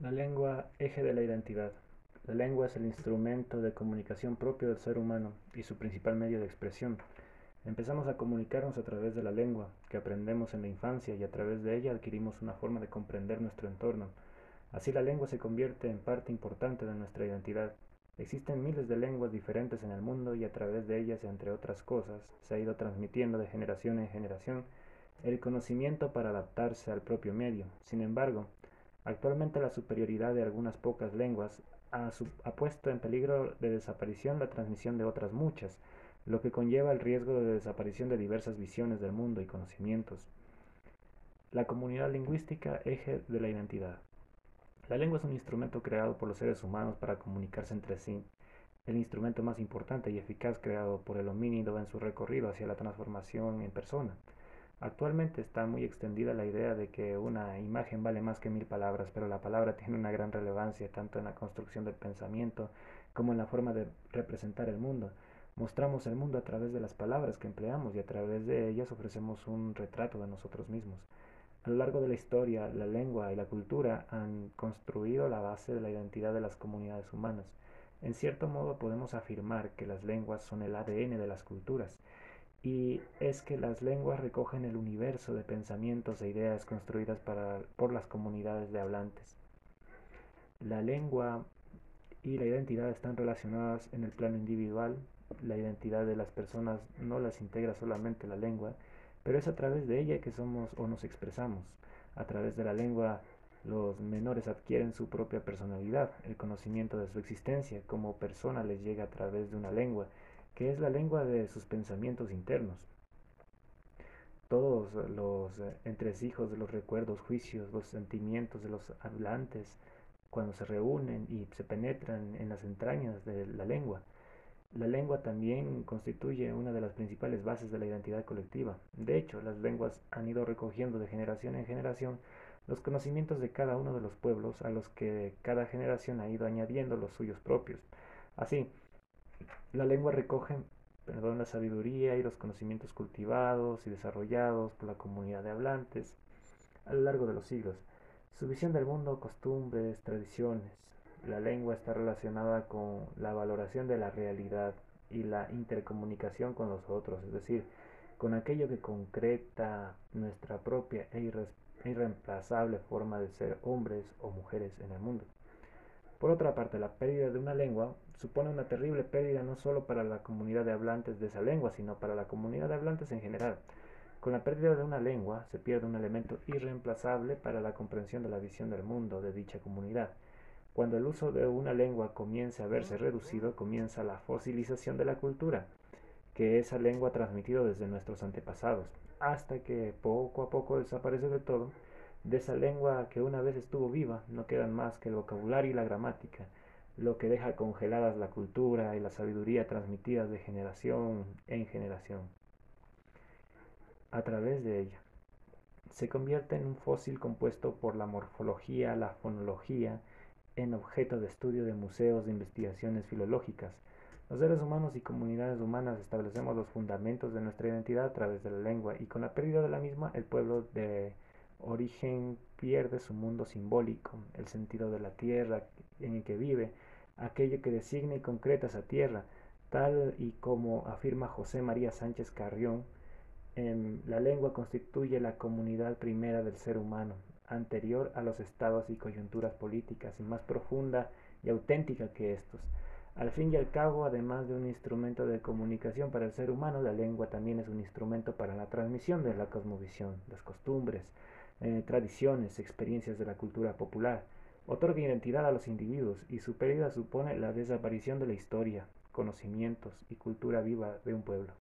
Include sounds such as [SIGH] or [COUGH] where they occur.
La lengua, eje de la identidad. La lengua es el instrumento de comunicación propio del ser humano y su principal medio de expresión. Empezamos a comunicarnos a través de la lengua, que aprendemos en la infancia y a través de ella adquirimos una forma de comprender nuestro entorno. Así la lengua se convierte en parte importante de nuestra identidad. Existen miles de lenguas diferentes en el mundo y a través de ellas, entre otras cosas, se ha ido transmitiendo de generación en generación el conocimiento para adaptarse al propio medio. Sin embargo, Actualmente la superioridad de algunas pocas lenguas ha, puesto en peligro de desaparición la transmisión de otras muchas, lo que conlleva el riesgo de desaparición de diversas visiones del mundo y conocimientos. La comunidad lingüística, eje de la identidad. La lengua es un instrumento creado por los seres humanos para comunicarse entre sí, el instrumento más importante y eficaz creado por el homínido en su recorrido hacia la transformación en persona. Actualmente está muy extendida la idea de que una imagen vale más que mil palabras, pero la palabra [LAUGHS] tiene una gran relevancia tanto en la construcción del pensamiento como en la forma de representar el mundo. Mostramos el mundo a través de las palabras que empleamos y a través de ellas ofrecemos un retrato de nosotros mismos. A lo largo de la historia, la lengua y la cultura han construido la base de la identidad de las comunidades humanas. En cierto modo podemos afirmar que las lenguas son el ADN de las culturas y es que las lenguas recogen el universo de pensamientos e ideas construidas por las comunidades de hablantes. La lengua y la identidad están relacionadas en el plano individual. La identidad de las personas no las integra solamente la lengua, pero es a través de ella que somos o nos expresamos. A través de la lengua los menores adquieren su propia personalidad, el conocimiento de su existencia como persona les llega a través de una lengua que es la lengua de sus pensamientos internos. Todos los entresijos de los recuerdos, juicios, los sentimientos de los hablantes, cuando se reúnen y se penetran en las entrañas de la lengua. La lengua también constituye una de las principales bases de la identidad colectiva. De hecho, las lenguas han ido recogiendo de generación en generación los conocimientos de cada uno de los pueblos a los que cada generación ha ido añadiendo los suyos propios. Así, la lengua recoge perdón, la sabiduría y los conocimientos cultivados y desarrollados por la comunidad de hablantes a lo largo de los siglos. Su visión del mundo, costumbres, tradiciones. La lengua está relacionada con la valoración de la realidad y la intercomunicación con los otros, es decir, con aquello que concreta nuestra propia e, irreemplazable forma de ser hombres o mujeres en el mundo. Por otra parte, la pérdida de una lengua supone una terrible pérdida no solo para la comunidad de hablantes de esa lengua, sino para la comunidad de hablantes en general. Con la pérdida de una lengua se pierde un elemento irreemplazable para la comprensión de la visión del mundo de dicha comunidad. Cuando el uso de una lengua comience a verse reducido, comienza la fosilización de la cultura, que esa lengua ha transmitido desde nuestros antepasados, hasta que poco a poco desaparece de todo de esa lengua que una vez estuvo viva no quedan más que el vocabulario y la gramática, lo que deja congeladas la cultura y la sabiduría transmitidas de generación en generación. A través de ella, se convierte en un fósil compuesto por la morfología, la fonología, en objeto de estudio de museos de investigaciones filológicas. Los seres humanos y comunidades humanas establecemos los fundamentos de nuestra identidad a través de la lengua y con la pérdida de la misma el pueblo de origen pierde su mundo simbólico, el sentido de la tierra en el que vive, aquello que designa y concreta esa tierra, tal y como afirma José María Sánchez Carrión, en la lengua constituye la comunidad primera del ser humano, anterior a los estados y coyunturas políticas y más profunda y auténtica que estos. Al fin y al cabo, además de un instrumento de comunicación para el ser humano, la lengua también es un instrumento para la transmisión de la cosmovisión, las costumbres, eh, tradiciones, experiencias de la cultura popular. Otorga identidad a los individuos y su pérdida supone la desaparición de la historia, conocimientos y cultura viva de un pueblo.